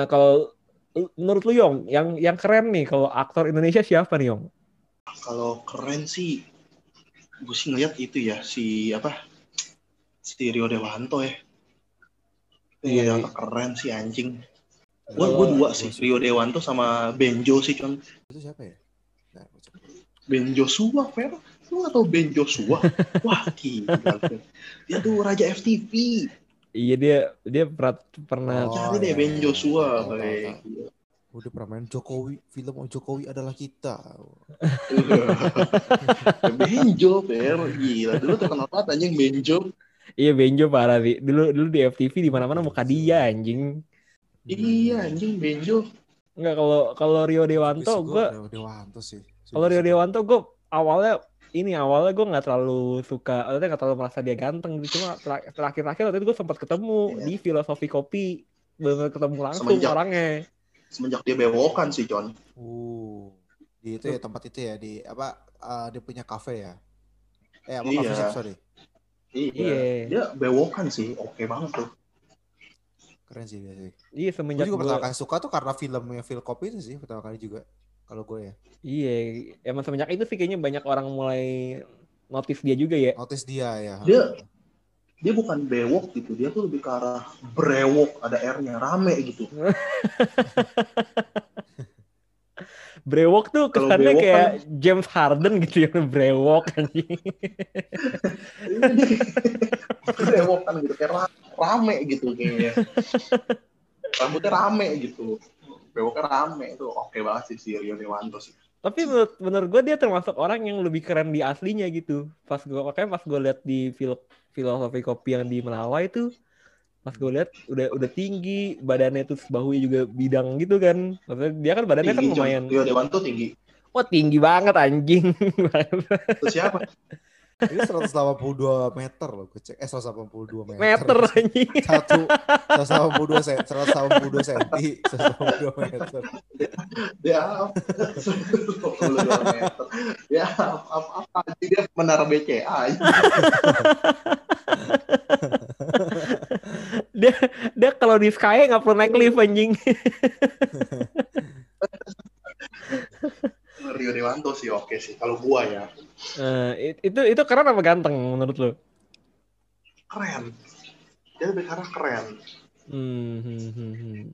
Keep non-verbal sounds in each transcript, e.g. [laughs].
Nah kalau menurut lu Yong, yang yang keren nih kalau aktor Indonesia siapa nih Yong? Kalau keren sih, gue sih ngeliat itu ya si apa si Rio Dewanto ya. Iya, yang keren sih anjing. Gue gue dua sih, Rio Dewanto sama Benjo sih con. Itu siapa ya? Nah. Ben Joshua, Fer. Lu gak tau Ben Joshua? [laughs] Wah, gila. Dia tuh Raja FTV. Iya dia dia pernah pernah Oh, Cari deh iya, Ben. Joshua. Tahu. Udah pernah main Jokowi, film oh Jokowi adalah kita. [laughs] Benjo, Fer. Gila, dulu terkenal banget anjing Benjo. iya Benjo parah sih. Dulu dulu di FTV di mana-mana muka dia anjing. Iya, anjing Benjo. Enggak kalau kalau Rio Dewanto gue Rio Dewanto sih. kalau Rio. Dewanto gue awalnya ini awalnya gue nggak terlalu suka, awalnya nggak terlalu merasa dia ganteng gitu. Cuma tera- terakhir-terakhir waktu itu gue sempat ketemu Iya. di filosofi kopi, benar ketemu langsung Semenjak- orangnya. Semenjak dia bewokan sih, Con. Uh, di itu ya tempat itu ya di apa eh, dia punya kafe ya. Eh apa Iya. coffee shop sorry. Iya. Iya. Dia bewokan sih. Oke banget tuh. Keren sih dia sih. Iya Gue semenjak juga gue, pertama kali suka tuh karena filmnya Phil Kopi itu sih pertama kali juga. Kalau gue ya. iya emang semenjak itu sih kayaknya banyak orang mulai notice dia juga ya. Notice dia ya. Dia- Dia bukan bewok gitu. Dia tuh lebih ke arah brewok. Ada R-nya. Rame gitu. [laughs] Brewok tuh Kalau kesannya brewok kayak James Harden gitu ya brewok [laughs] anjing. brewok kan gitu. Kayak ra- rame gitu kayaknya. Rambutnya rame gitu. Bewoknya rame. Itu oke banget sih si Rio Dewanto sih. Tapi menurut, menurut gue dia termasuk orang yang lebih keren di aslinya gitu. Pas gue makanya pas gue lihat di fil filosofi kopi yang di Melawai itu, pas gue lihat udah udah tinggi, badannya tuh bahunya juga bidang gitu kan. Maksudnya dia kan badannya kan Tinggi, Con. lumayan. Rio Dewanto tinggi. Wah tinggi banget anjing. Itu siapa? [laughs] Ini 182 meter loh gue cek. Eh 182 meter. Meter anjing. [laughs] Satu 182 sen 182 senti 182 meter. Dia apa? 22 meter. Ya apa, apa aja dia menara BCA. dia dia kalau di Sky nggak perlu naik lift anjing. [laughs] Rio Dewanto sih oke sih. Kalau gua ya Eh, it- itu itu keren apa ganteng menurut lo? keren. Dia lebih arah keren. Hmm, hmm, hmm, hmm.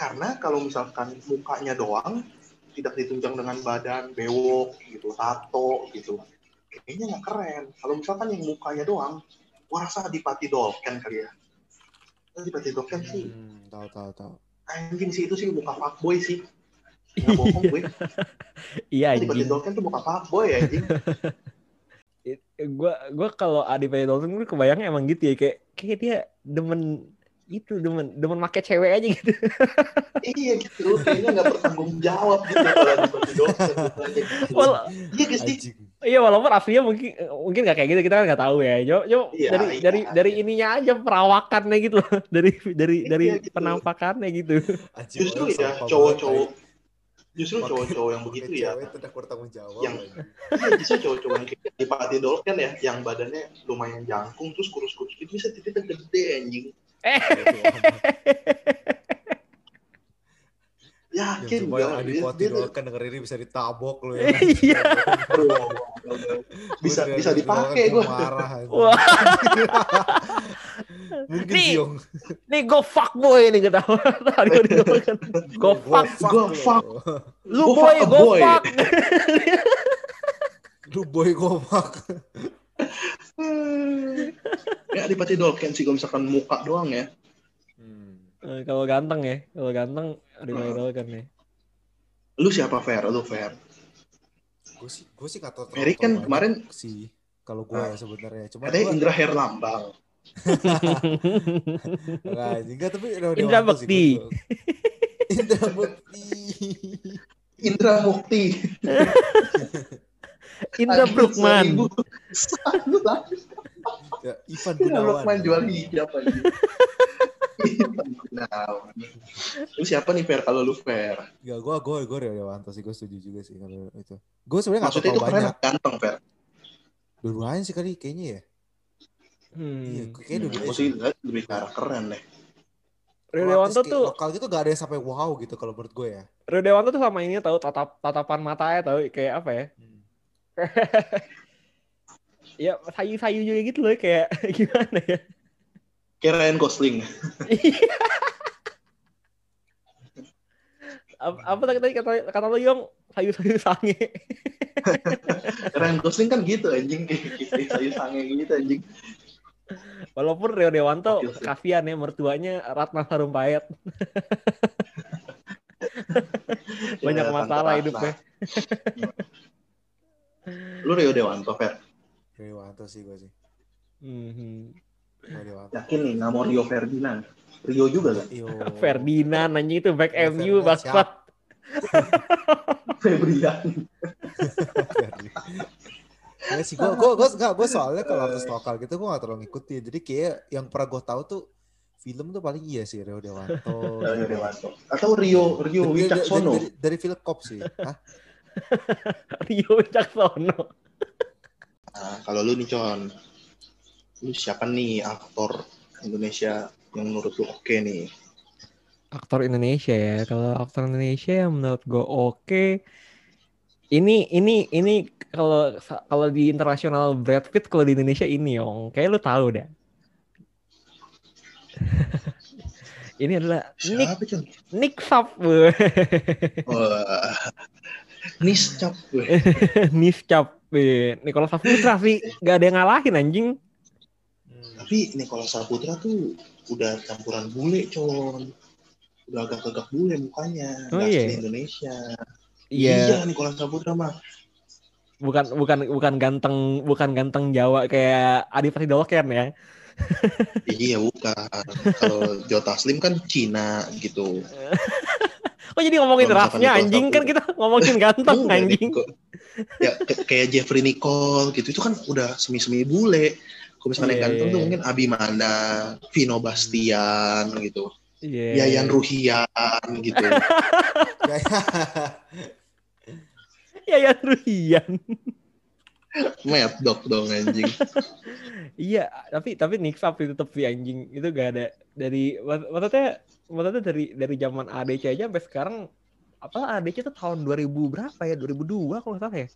Karena kalau misalkan mukanya doang tidak ditunjang dengan badan bewok gitu, tato gitu. Kayaknya nggak keren. Kalau misalkan yang mukanya doang, gua rasa Adipati Dolken kali ya. Adipati Dolken sih Hmm, tahu tahu tahu. anjing sih itu sih muka fuckboy sih. Nggak bohong gue. Iya Adipati anjing. Dolken tuh muka fuckboy ya anjing. [laughs] Gua gua kalau Adi Dolphin gue kebayangnya emang gitu ya kayak kayak dia demen itu demen demen make cewek aja gitu. [laughs] iya gitu, kayaknya nggak bertanggung jawab gitu kalau Adipati Dolken. gitu. Wal- Iya guys, iya walaupun aslinya mungkin mungkin nggak kayak gitu kita kan nggak tahu ya. Coba, coba Iya, dari iya, dari dari iya. ininya aja perawakannya gitu loh. [laughs] dari dari Iya, dari gitu. penampakannya gitu. Justru ya cowok-cowok justru cowok-cowok yang begitu ya tidak bertanggung jawab. Yang- anjing. iya justru cowok-cowok yang kayak Adipati Dolken ya yang badannya lumayan jangkung terus kurus-kurus itu bisa titiknya gede anjing Yang [laughs] yakin coba gak yang dia, Adipati dia, doakan denger ini bisa ditabok lu ya. [laughs] Iya. Bisa bisa dipakai gua gue marah anjing. Wah, [laughs] Mungkin Nih. nih go fuck boy nih ketawa. Tadi gua didoakan. [laughs] Go fuck. Lu. fuck. Lu Go boy, fuck go boy. fuck. Lu boy go fuck. [laughs] ya Adipati Dolken sih kalau misalkan muka doang ya Hmm. Eh, kalau ganteng ya, kalau ganteng Adi Hmm. Dolphin nih. lu siapa Fer lu Fer Gue sih gue sih kata Ferry kan kemarin- sih kalau gue ya sebenarnya cuma ada gua Indra Herlambang enggak anjing. enggak tapi Rio Indra Bekti. gua. Indra Bekti. Indra Mukti Indra Brukman. Ya, Ivan Indra Gunawan. Brukman jual hijab aja Ivan Gunawan lu siapa nih Fer kalau lu Fer Enggak, gue gue gue Rio Dewanto sih, gue setuju juga sih kalau itu. Gue sebenarnya nggak maksudnya tahu itu keren banyak. apa ganteng Fer Dua-duanya sih kali kayaknya ya. Hmm. Iya, kayaknya Hmm, dua-duanya gue sih lihat lebih ke arah keren deh Rio Kalau Dewanto tuh lokal gitu gak ada yang sampai wow gitu kalau menurut gue ya. Rio Dewanto tuh sama ini tahu tatap tatapan matanya tahu kayak apa ya? [laughs] ya sayu-sayu juga gitu loh kayak [laughs] gimana ya? Kayak Ryan Gosling. apa, apa tadi tadi kata kata lo Yong sayu-sayu sange. [laughs] Ryan Gosling kan gitu anjing kayak gitu, sayu sange gitu anjing. Walaupun Rio Dewanto kasihan ya mertuanya Ratna Sarumpayat. [laughs] Banyak Ya, masalah Ratna. hidupnya. Lu Rio Dewanto, Fer. Rio Dewanto sih gue sih. Mhm. Rio Dewanto. Yakin nih, nggak mau Rio Ferdinand. Rio juga kan? Yo. Ferdinand anjing itu back Ya, MU bangsat. [laughs] Febrian. [laughs] Ya sih, gue gue gue nggak gue soalnya kalau artis lokal gitu gue gak terlalu ngikutin. Jadi kayak yang pernah gue tahu tuh film tuh paling iya sih Rio Dewanto. [laughs] Rio Dewanto. Atau Rio Rio Dari- dari, Wicaksono. dari, dari film Cop sih. Hah? [laughs] Rio Wicaksono. Nah, kalau lu nih, Con. Lu siapa nih aktor Indonesia yang menurut lu oke nih? Aktor Indonesia ya. Kalau aktor Indonesia yang menurut gue oke. Ini ini ini kalau kalau di internasional Brad Pitt kalau di Indonesia ini Yong. Kayak lu tahu dah. [laughs] ini adalah Nick Con? Nick Sap. Niscap. Niscap. Nicholas Saputra sih gak ada yang ngalahin anjing. Tapi Nikola Saputra tuh udah campuran bule, Con. Udah agak-agak bule mukanya. Oh, Nggak iya? Indonesia. Iya, Iya, Nikola Saputra mah. bukan bukan bukan ganteng bukan ganteng Jawa kayak Adipati Dolken ya. iya, bukan. Kalau Joe Taslim kan Cina gitu. [laughs] Kok jadi ngomongin Nicholas anjing kan kita ngomongin ganteng anjing. Ya, kayak Jeffrey Nicole gitu. Itu kan udah semi-semi bule. Kalau misalnya Iya, ganteng iya, tuh iya. mungkin Abimana, Vino Bastian gitu. Iya. Yayan Ruhian gitu. [laughs] Ya, ya. Yayan Ruhian. Mad dog dong anjing. Iya, tapi tapi Nick Sap itu tetap si anjing itu gak ada dari mak- maksudnya maksudnya dari dari zaman ADC aja sampai sekarang apa ADC tuh tahun 2000 berapa ya? 2002 kalau nggak salah ya.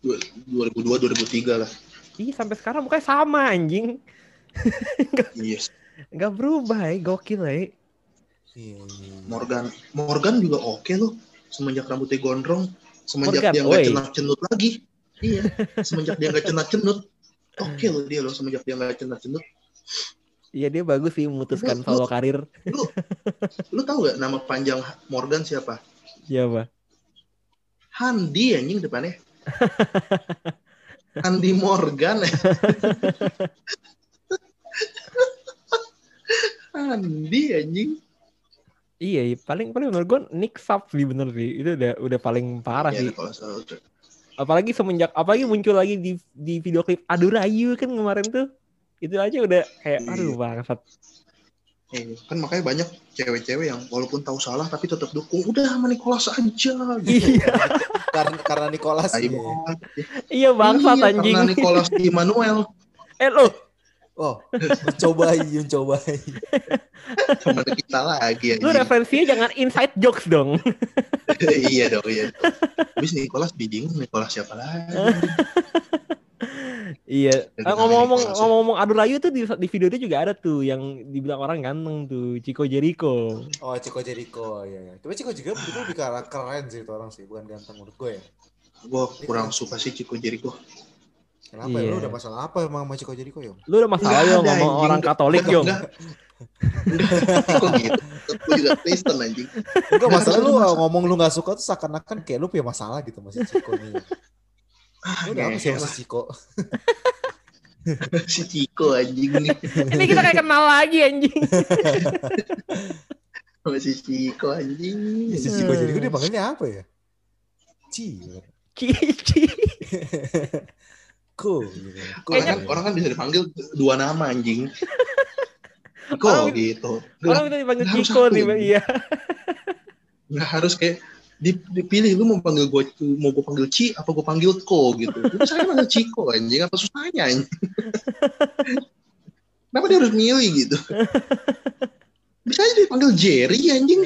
2002 2003 lah. Ih, sampai sekarang mukanya sama anjing. Yes. [laughs] Nggak berubah ya, gokil ya. Iya, iya, iya. Morgan Morgan juga oke loh semenjak rambutnya gondrong semenjak Morgan, dia nggak oi. cenat cenut lagi. Iya. [laughs] Semenjak dia nggak cenat cenut oke loh dia loh semenjak dia nggak cenat cenut Iya dia bagus sih memutuskan Lu- solo lu- karir. lu tahu nggak nama panjang Morgan siapa? Iya, Pak. Handi anjing depannya. [laughs] Handi Morgan. [laughs] Handi anjing Iya, iya, paling paling menurut gue Nick Sap sih bener sih. Itu udah udah paling parah ya sih. kalau. Apalagi semenjak apalagi muncul lagi di di video klip Adu Rayu kan kemarin tuh. Itu aja udah kayak Iya. aduh bangsat. Eh, kan makanya banyak cewek-cewek yang walaupun tahu salah tapi tetap dukung udah sama Nicholas aja gitu. Iya, [laughs] karena karena Nicholas iya. banget. iya bangsat Iya, anjing. Karena Nicholas Immanuel Eh lo, Oh, [laughs] mencobai, mencobai. teman kita lagi lu anjing. referensinya jangan inside jokes dong. [laughs] iya dong, iya. dong. Habis Nicholas bingung Nicholas siapa lagi. [laughs] iya. Eh, ngomong-ngomong ya. ngomong-ngomong Adu Rayu tuh di, di video itu juga ada tuh yang dibilang orang ganteng tuh, Chico Jericho. Oh, Chico Jericho, iya, iya. Tapi Chico juga itu lebih keren, keren sih itu orang sih, bukan ganteng menurut gue ya. Gue kurang suka sih Chico Jericho. Kenapa ya? Iya. Lu udah masalah apa emang sama Chico Jericho, Yong? Lu udah masalah yo ngomong anjing. orang Katolik Enggak, yo. enggak. Enggak, kok gitu? Gue juga Kristen anjing. Enggak, masalah lu Masalah. ngomong lu gak suka tuh seakan-akan kayak lu punya masalah gitu sama si Chico nih. Ah, Lu udah apa sih sama Chico? si Chico anjing nih. Ini kita kayak kenal lagi anjing. Sama si Chico anjing. Si Chico Jericho dia panggilnya apa ya? Ci. Cici. Ko. Gitu. Orang kan, orang kan bisa dipanggil dua nama anjing. [laughs] Chico Orang- gitu. Orang Nggak, kita dipanggil aku nih, iya. nggak harus kayak di- dipilih lu mau panggil gue mau gue panggil Ci apa gue panggil Ko gitu. Itu saya panggil Ciko anjing apa susahnya anjing. [laughs] Kenapa dia harus milih gitu? [laughs] Bisa aja dipanggil Panggil Jerry anjing.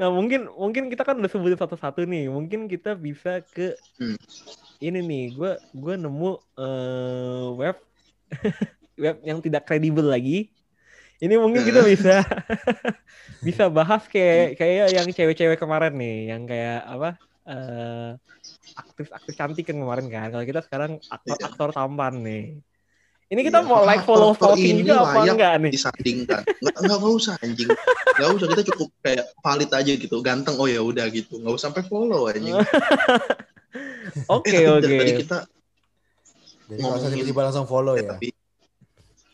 Nah mungkin mungkin kita kan udah sebutin satu-satu nih. Mungkin kita bisa ke Hmm. ini nih. Gue gue nemu eh, web [laughs] web yang tidak kredibel lagi. Ini mungkin kita bisa [laughs] bisa bahas kayak kayak yang cewek-cewek kemarin nih, yang kayak apa? eh aktris-aktris cantik kan kemarin kan. Kalau kita sekarang Iya. aktor-aktor tampan nih. Ini kita Iya, mau like follow stalking ini juga apa layak enggak nih? disandingkan nggak nggak nggak usah anjing nggak usah kita cukup kayak valid aja gitu ganteng oh ya udah gitu nggak usah sampai follow anjing [laughs] Oke eh, tapi oke. dari tadi kita Jadi nggak usah tiba-tiba langsung follow eh, ya. tapi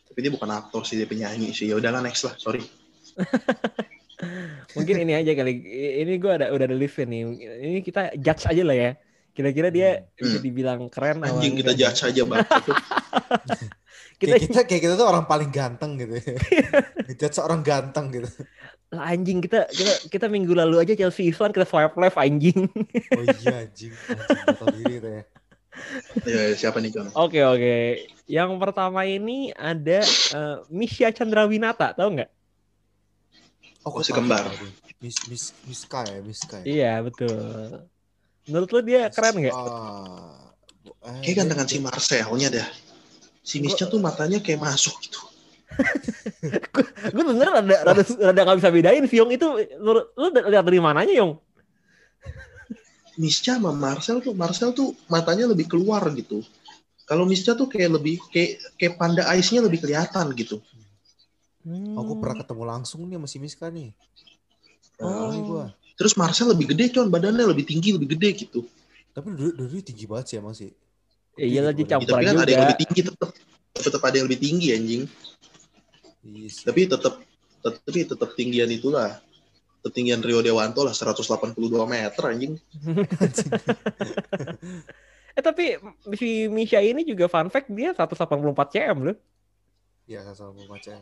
tapi dia bukan aktor sih dia penyanyi sih ya udahlah next lah sorry [laughs] Mungkin ini aja kali. Ini gue ada udah ada list nih. Ini kita judge aja lah ya. Kira-kira dia bisa Hmm. dibilang keren apa anjing kita enggak. judge aja bang [laughs] Kita Kayak kita kayak kita tuh orang paling ganteng gitu. [laughs] Ngejudge seorang ganteng gitu. lah anjing kita kita kita minggu lalu aja Chelsea Island kita swipe left anjing. Oh iya anjing. Anjing tau diri kita ya. ya siapa nih Kang Oke oke. Yang pertama ini ada eh, Misha Chandrawinata, tahu nggak? Oh, Oh, si kembar. Miss Miss Miska ya, Miska ya. Iya betul. Menurut lo dia keren nggak? Ah, bu- eh, kayak gantengan si Marcelnya dah si Mischa tuh matanya kayak masuk gitu [laughs] Gue bener rada rada rada nggak bisa bedain sih Yong itu. Lu, lu lihat dari mananya Yong? Mischa sama Marcel tuh Marcel tuh matanya lebih keluar gitu kalau Mischa tuh kayak lebih kayak kayak panda eyes-nya lebih kelihatan gitu Aku Hmm. pernah ketemu langsung nih sama si Miska nih. Oh. Gua. Terus Marcel lebih gede con, badannya lebih tinggi, lebih gede gitu. Tapi dulu dulu tinggi banget sih emang sih. Eh, Iya lagi banget. campuran Tapi kan ada yang lebih tinggi tetap. Tetap ada yang lebih tinggi anjing. Iya sih. Tapi tetap tapi tetap tinggian itulah. Ketinggian Rio Dewanto lah 182 meter anjing. [laughs] Eh tapi si Misha ini juga fun fact dia 184 cm loh. Iya sama macam.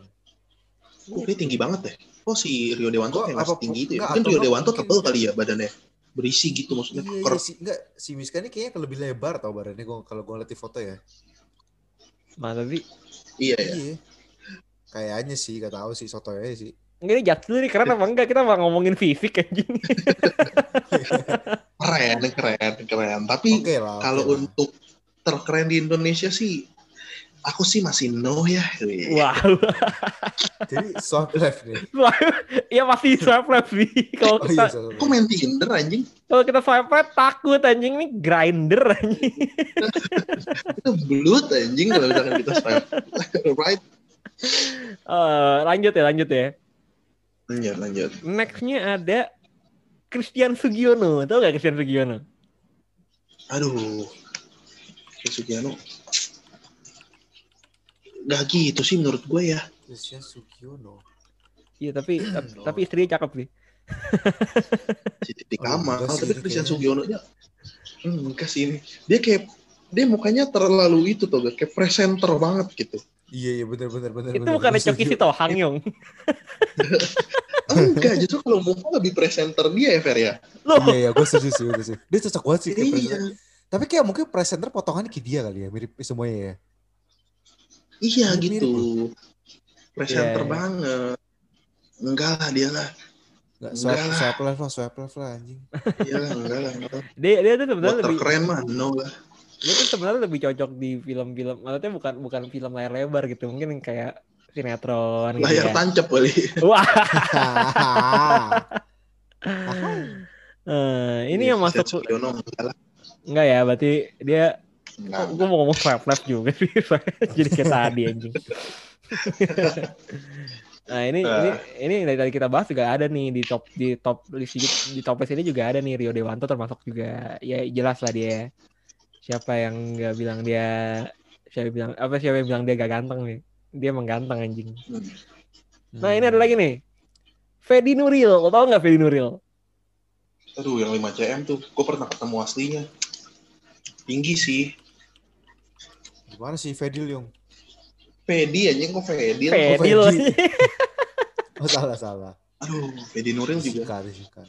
Oh, dia tinggi banget deh. Oh si Rio Dewanto Kok kayak apa- masih tinggi itu ya. enggak, Mungkin Rio Dewanto tebel kali ya badannya. Berisi gitu maksudnya. Iya, iya sih. Enggak, si Miska ini kayaknya lebih lebar tau badannya gua kalau gua lihat di foto ya. Masa sih? Iya ya. Iya. Kayaknya sih, gak tahu sih soto ya sih. Enggak ini jatuh nih keren apa enggak? Kita mau ngomongin fisik anjing. [laughs] Keren, keren, keren. Tapi lah. oke kalau lah. untuk terkeren di Indonesia sih aku sih masih no ya. Wih. Wow. jadi swipe left nih. [laughs] Iya masih swipe left sih. Kalau Oh iya, kita sorry. Kok main Tinder anjing? kalau kita swipe right takut anjing nih grinder anjing. [laughs] Itu belut anjing kalau misalkan kita swipe [laughs] right. Eh, lanjut ya lanjut ya. Lanjut, lanjut. Nextnya ada Christian Sugiono. Tahu gak Christian Sugiono? Aduh. Kayak Sugiano. Gak gitu sih menurut gue ya. Christian Sugiono. Iya tapi Oh. tapi istrinya cakep sih. Si titik Oh, amal. enggak sih, Tapi Christian. Sugiono nya hmm, enggak sih ini. Dia kayak dia mukanya terlalu itu tuh kayak presenter banget gitu. Iya iya benar benar benar. Itu benar. bukan Coki setuju. Sitohang Yong. [laughs] Enggak, justru kalau muka lebih presenter dia ya Fer ya. Loh, Iya iya gue setuju sih. Dia cocok banget sih kayak Iya. Tapi kayak mungkin presenter potongannya kayak dia kali ya, mirip semuanya ya. Iya Mirip-mirip gitu. Presenter Iya, iya. banget. Enggak lah dia lah. Enggak Enggak swipe lah. swipe left lah, swipe left lah anjing. Iya lah, enggak lah. enggak lah. [laughs] dia dia tuh sebenarnya lebih terkeren mah, no lah. dia tuh sebenarnya lebih cocok di film-film maksudnya bukan bukan film layar lebar gitu mungkin kayak sinetron gitu Layar ya. tancap kali. [laughs] Wah, eh, ini Iya, yang masuk lah. enggak ya? Berarti dia Kok gue mau ngomong swipe left juga. [laughs] Jadi kayak tadi anjing. [laughs] nah ini ini Ah. ini dari tadi kita bahas juga ada nih di top di top list di top list ini juga ada nih Rio Dewanto termasuk juga ya jelas lah dia siapa yang nggak bilang dia siapa yang bilang apa siapa yang bilang dia gak ganteng nih dia emang ganteng anjing Hmm. nah ini ada lagi nih Fedi Nuril lo tau nggak Fedi Nuril Aduh, yang 5 cm tuh, gue pernah ketemu aslinya. Tinggi sih. Gimana sih Fedil Yung? Fedi aja kok Fedi. Fedi Fedi. loh [laughs] Oh salah salah. Aduh, Fedi Nuril juga. Suka, suka.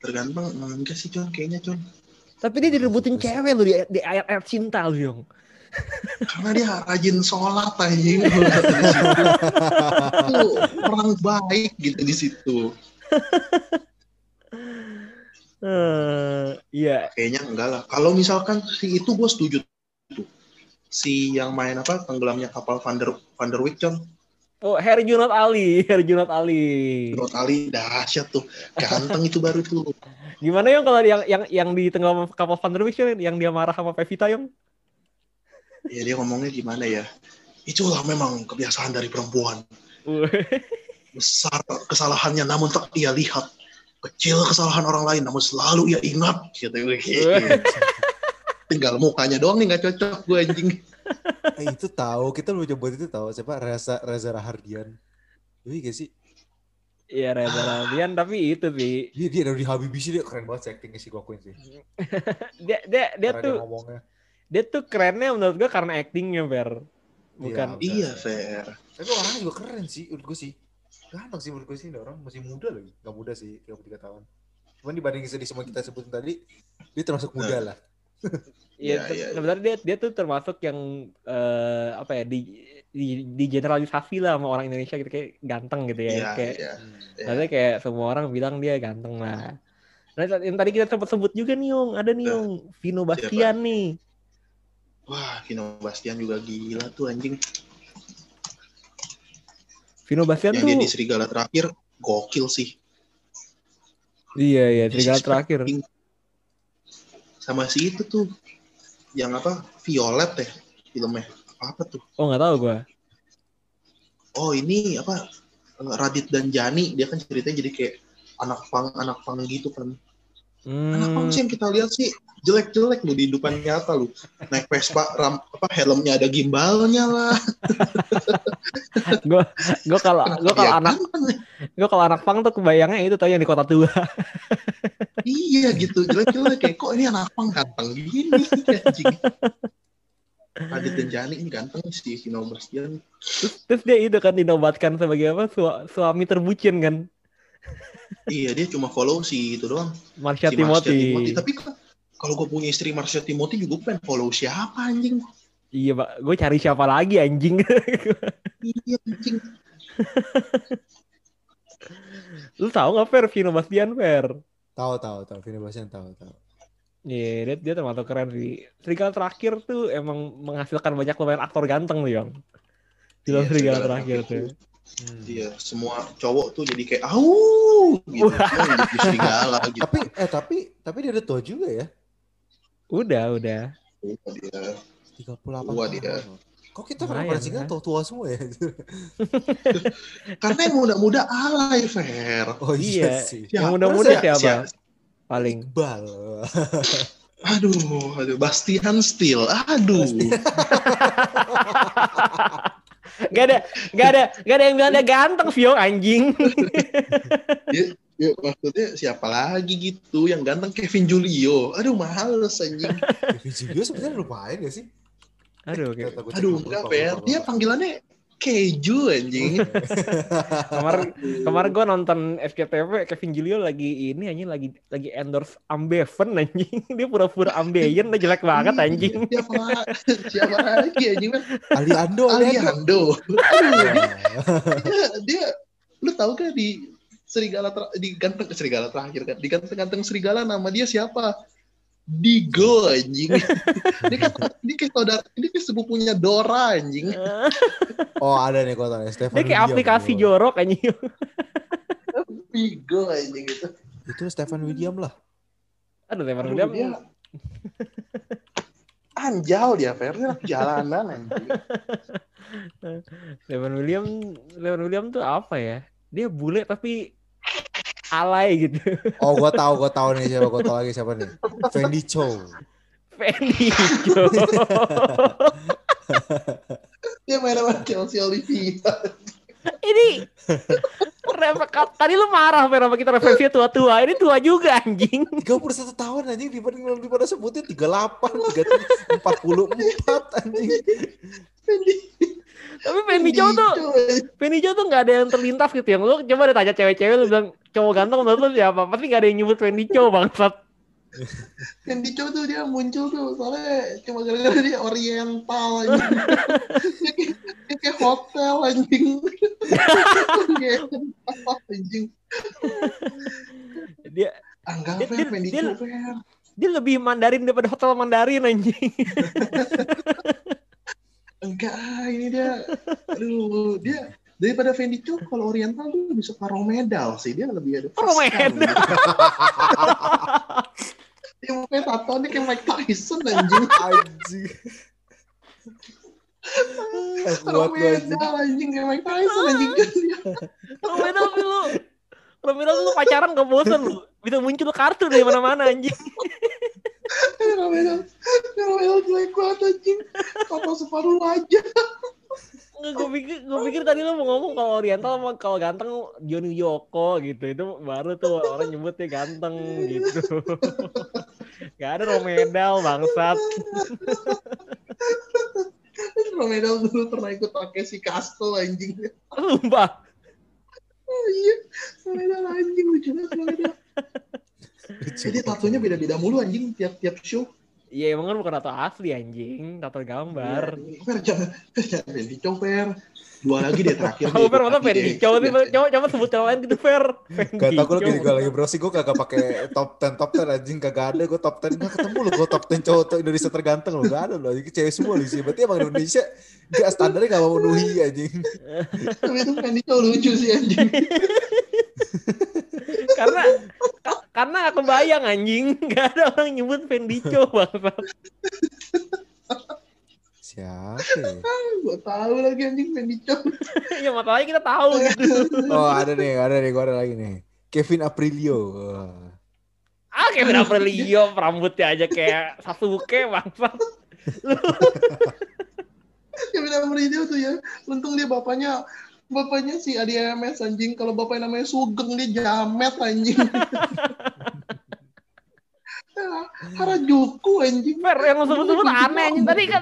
tergantung enggak sih Con kayaknya Con Tapi dia direbutin cewek lu di, di ayat-ayat cinta lu, Yong. karena dia rajin sholat. [laughs] Itu orang baik gitu di situ Eh, iya. kayaknya enggak lah kalau misalkan si itu gue setuju tuh si yang main apa tenggelamnya kapal Van der Van der Wijk Con Oh, Harry Junot Ali, [laughs] Harry Junot Ali. Menurut Ali dahsyat tuh. Ganteng itu baru tuh Gimana Yong kalau yang yang yang di tengah kapal Van der Wijk yang dia marah sama Pevita Yong? ya dia ngomongnya gimana ya? Itulah memang kebiasaan dari perempuan. [laughs] Besar kesalahannya namun tak ia lihat. Kecil kesalahan orang lain namun selalu ia ingat gitu tinggal mukanya doang nih nggak cocok gue anjing [laughs] Eh, itu tahu kita lu coba itu tahu siapa Reza Reza Rahardian. Iya gak sih? Iya Reza Radian tapi itu sih Dia dia dari Habibie sih dia keren banget actingnya sih gua akuin sih. [laughs] dia dia dia Cara tuh ngomongnya. dia tuh kerennya menurut gua karena actingnya Fer. Bukan. Iya. iya fair Tapi orangnya juga keren sih menurut gue sih. Ganteng sih menurut gue sih ini orang masih muda lagi. Gak muda sih 33 tahun. Cuman dibanding di semua kita sebutin tadi, dia termasuk muda lah. Iya, Iya, ter- iya, iya. sebenarnya dia dia tuh termasuk yang eh, apa ya di di, di generalisasi lah sama orang Indonesia gitu kayak ganteng gitu ya. iya kayak iya Iya. maksudnya kayak semua orang bilang dia ganteng lah. Nah, yang tadi kita sempat sebut juga nih Yong, ada nih Eh, Yong, Vino Bastian nih. wah Vino Bastian juga gila tuh anjing Vino Bastian yang tuh dia di Serigala terakhir gokil sih iya iya serigala terakhir. fucking- sama si itu tuh yang apa Violet ya filmnya apa tuh Oh nggak tahu gua. oh ini apa Radit dan Jani dia kan ceritanya jadi kayak anak pang anak pang gitu kan anak pang Hmm, sih yang kita lihat sih jelek-jelek lu di depan nyata lu naik Vespa ram, apa helmnya ada gimbalnya lah [laughs] gua gua kalau gua kalau Ya, anak ganteng. gua kalau anak pang tuh kebayangnya itu tau yang di kota tua. [laughs] iya gitu jelek-jelek kayak kok ini anak pang ganteng gini anjing Radit dan Jani ini ganteng sih Vino Bastian Terus dia itu kan dinobatkan sebagai apa sua- suami terbucin kan, iya dia cuma follow si itu doang Marsha si Marsha Timothy. Tapi kan kalau gue punya istri Marsha Timothy juga gue pengen follow siapa anjing? Iya pak, gue cari siapa lagi anjing. Iya anjing. Lu tahu nggak Fer Vino Bastian Fer? Tahu tahu tahu Vino Bastian tahu tahu. Iya, dia, dia termasuk keren sih. Serigala terakhir tuh emang menghasilkan banyak lumayan aktor ganteng tuh, Yong. Film Iya, Serigala terakhir tuh. Hmm. Iya, semua cowok tuh jadi kayak au gitu. Serigala [laughs] gitu. Tapi eh tapi tapi dia udah tua juga ya. Udah, udah. Tua dia. 38 Tua tahun. Kok kita Lumayan, referensinya kan? tua-tua semua ya? [laughs] Karena yang muda-muda alay, Fer. Oh iya, Iya. sih. Yang muda-muda Siapa? siapa? Paling. Bal. [laughs] Aduh, aduh, Bastian Steel. Aduh. [laughs] Gak ada, gak ada, gak ada yang bilang dia ganteng, Vio anjing. Ya, maksudnya siapa lagi gitu yang ganteng Kevin Julio. Aduh, males anjing. Kevin Julio sebenarnya lumayan gak sih? Aduh, cek Aduh, enggak, lupa, Dia panggilannya keju anjing. [laughs] Kemarin kemarin gue nonton SCTV Kevin Julio lagi ini anjing lagi lagi endorse Ambeven anjing. [laughs] Dia pura-pura Ambeien udah jelek banget anjing. Siapa, siapa lagi anjing? Ali Ando, Ali Ando. Aliando. Aduh, Ya. dia, dia, lu tahu kan di serigala ter, di ganteng serigala terakhir kan di ganteng-ganteng serigala nama dia siapa? Digo anjing. [laughs] dia kan dia kayak saudara, dia kayak sepupunya Dora anjing. [laughs] Oh ada nih kota Stefan Dia kayak William. aplikasi Gua. jorok anjing. [laughs] Digo anjing gitu. Itu Stefan William lah. Aduh, Stefan Aduh, William. dia anjal dia, Fer. Dia jalanan anjing. Stefan William, Stefan William tuh apa ya? Dia bule tapi alay gitu. Oh gua tahu, gua tahu nih siapa, gua tahu lagi siapa nih. Fendi Chow. Fendi Jo. Dia main sama Chelsea Olivia. Ini tadi lu marah Fer sama kita referensinya tua-tua. Ini tua juga anjing. 31 tahun anjing dibanding daripada sebutnya 38, 37, 44 anjing. Tapi Fendi Jo tuh Fendi Jo tuh nggak ada yang terlintas gitu yang lu coba deh tanya cewek-cewek lu bilang cowok ganteng menurut lu siapa? Pasti gak ada yang nyebut Wendy Chow bangsat. Yang di Chow tuh dia muncul tuh soalnya cuma gara-gara dia oriental anjing. [laughs] dia, kayak, hotel anjing. Anjing. Dia enggak, Dia- dia- dia- dia lebih Mandarin daripada hotel Mandarin anjing. [laughs] Enggak, ini dia. Aduh, dia daripada Fendi Chow kalau oriental tuh lebih suka Romedal sih. Dia lebih ada Romedal. [laughs] Dia mukanya tato nih kayak Mike Tyson anjing. Anjing. Romedal anjing kayak Mike Tyson anjing. [laughs] Romedal lu. Romedal lu pacaran gak bosan lu. Bisa muncul kartu dari mana-mana anjing. Romedal. Romedal jelek banget anjing. Tato separuh wajah. Gue pikir, gue pikir tadi lu mau ngomong kalau Oriental sama kalau ganteng Johnny Yoko gitu. Itu baru tuh orang nyebutnya ganteng gitu. Gak ada Romedal bangsat. Romedal dulu pernah ikut pakai si Castle anjing. Sumpah. Oh iya. Romedal anjing lucu banget Romedal. Jadi tatonya beda-beda mulu anjing tiap-tiap show. Iya emang kan bukan tato asli anjing, tato gambar. Fer, jangan, jangan Fendi Chow, Fer. Dua lagi deh terakhir. Masa lagi Fendi sih, coba coba sebut yang lain gitu Fer. Gak tau gue lagi, gue lagi browsing gue kagak pakai top 10 top 10 anjing kagak ada gue top 10 gak ketemu lo gue top 10 cowok tuh Indonesia terganteng lo gak ada lo anjing cewek semua di sini berarti emang Indonesia gak standarnya gak mau memenuhi anjing Tapi itu Fendi Chow lucu sih anjing. [laughs] karena ka- karena gak kebayang anjing, [laughs] gak ada orang nyebut Fendi Chow [laughs] bangsat. siapa ya? Gue tahu lagi anjing Fendi Chow. [laughs] ya masalahnya kita tahu gitu. oh ada nih ada nih gue ada lagi nih Kevin Aprilio. Ah Kevin Aprilio rambutnya aja kayak Sasuke bangsat. Benar Mourinho tuh ya. Untung dia bapaknya bapaknya si Adi MS anjing. Kalau bapaknya namanya Sugeng dia jamet anjing. [laughs] Ya, Harajuku anjing. Fer yang lu sebut-sebut aneh anjing tadi kan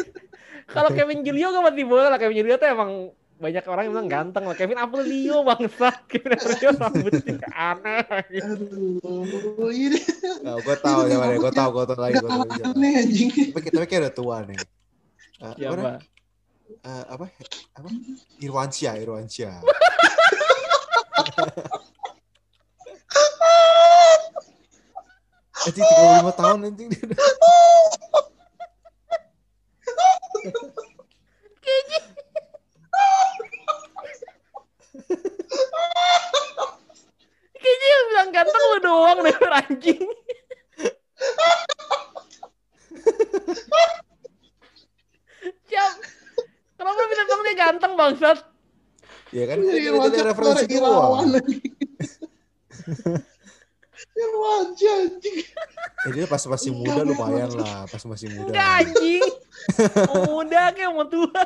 [laughs] Kalau Kevin Julio kan masih boleh lah Kevin Julio tuh emang banyak orang yang bilang ganteng lah Kevin Aprilio [laughs] bangsat Kevin Aprilio rambutnya aneh anjing. Aduh, ini Nah, gue tahu siapa nih gue tahu gue tahu lagi gak gue tahu siapa. aneh anjing. tapi tapi kayak udah tua nih Eh, apa, Eh, apa apa Irwansyah Irwansyah [laughs] Anjing 35 tahun anjing dia udah. Kayaknya yang bilang ganteng lu doang deh Fer, anjing. Siap. Kenapa bisa bilang dia ganteng bangsat? Ya kan Ini itu Irwansyah dari referensi Irawan anjing. Irwansyah anjing. Ya dia pas masih muda lumayan lah, pas masih muda. Enggak anjing. Mau muda kayak mau tua.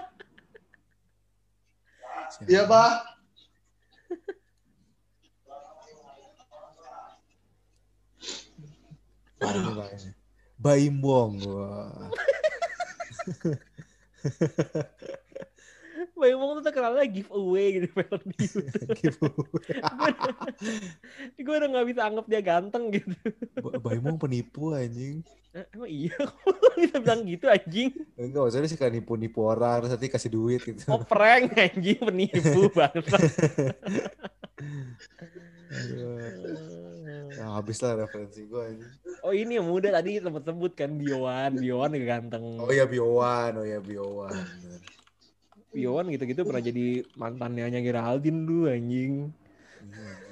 Iya, Pak. Aduh. Baimbong. Wah. [laughs] Bayi Mong tuh terkenalnya giveaway gitu Fer, di YouTube. Gue udah gak bisa anggap dia ganteng gitu. Baimbong penipu anjing. Eh, Emang iya? Kok [laughs] bisa bilang gitu anjing? Enggak, maksudnya sih kayak nipu-nipu orang, terus nanti kasih duit gitu. Oh prank anjing penipu [laughs] bangsa. Nah, habis lah referensi gue anjing. Oh ini yang muda tadi sempat sebut kan Biowan, Biowan ganteng. Oh ya Biowan, oh ya Biowan. Biowan gitu-gitu pernah jadi mantannya Nya Geraldine dulu anjing.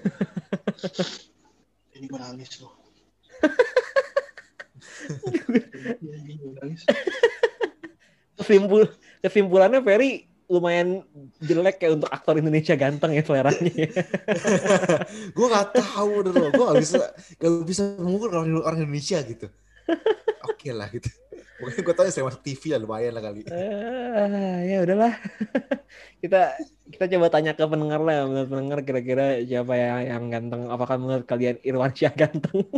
[laughs] Ini gue nangis loh. Kesimpul kesimpulannya Ferry lumayan jelek kayak untuk aktor Indonesia ganteng ya seleranya. [laughs] gue gak tahu loh, gue gak bisa gak bisa mengukur orang, orang Indonesia gitu. [laughs] Oke lah gitu. Mungkin gue tahu saya masuk TV lah lumayan lah kali. Ah, ya udahlah. [laughs] kita kita coba tanya ke pendengar lah, menurut pendengar kira-kira siapa ya yang ganteng? Apakah menurut kalian Irwan Syah ganteng? [laughs]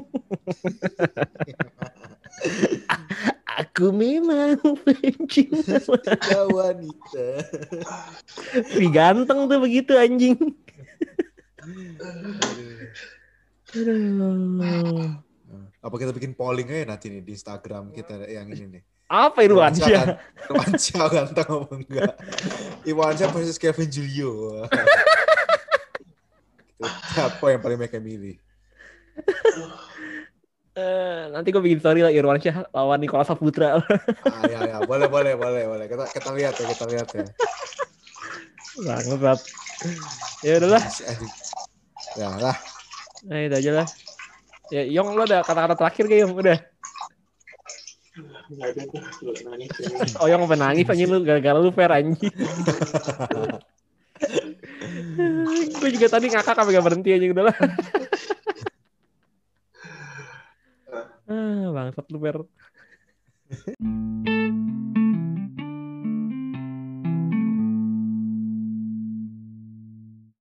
Aku memang pencinta wanita. Si ganteng tuh begitu anjing. Aduh. Apa kita bikin polling aja nanti nih di Instagram kita yang ini nih. Apa Irwansyah? Irwansyah ganteng apa enggak? Irwansyah versus Kevin Julio. Siapa yang paling mereka milih? Eh, nanti gue bikin story lah Irwansyah lawan Nikola Saputra. Ah, ya, ya. Boleh, boleh, boleh, boleh. Kita, kita lihat ya, kita lihat ya. Bangsat. Ya udahlah. Ya lah. nah itu aja lah. Ya, Yong lo ada kata-kata terakhir gak Yong? Udah. Ada tuh, nangis. Oh Yong sampai nangis anjing lu gara-gara lu fair anjing. [laughs] gue juga tadi ngakak sampai gak berhenti aja udah lah. [laughs] ah, bangsat lu fair.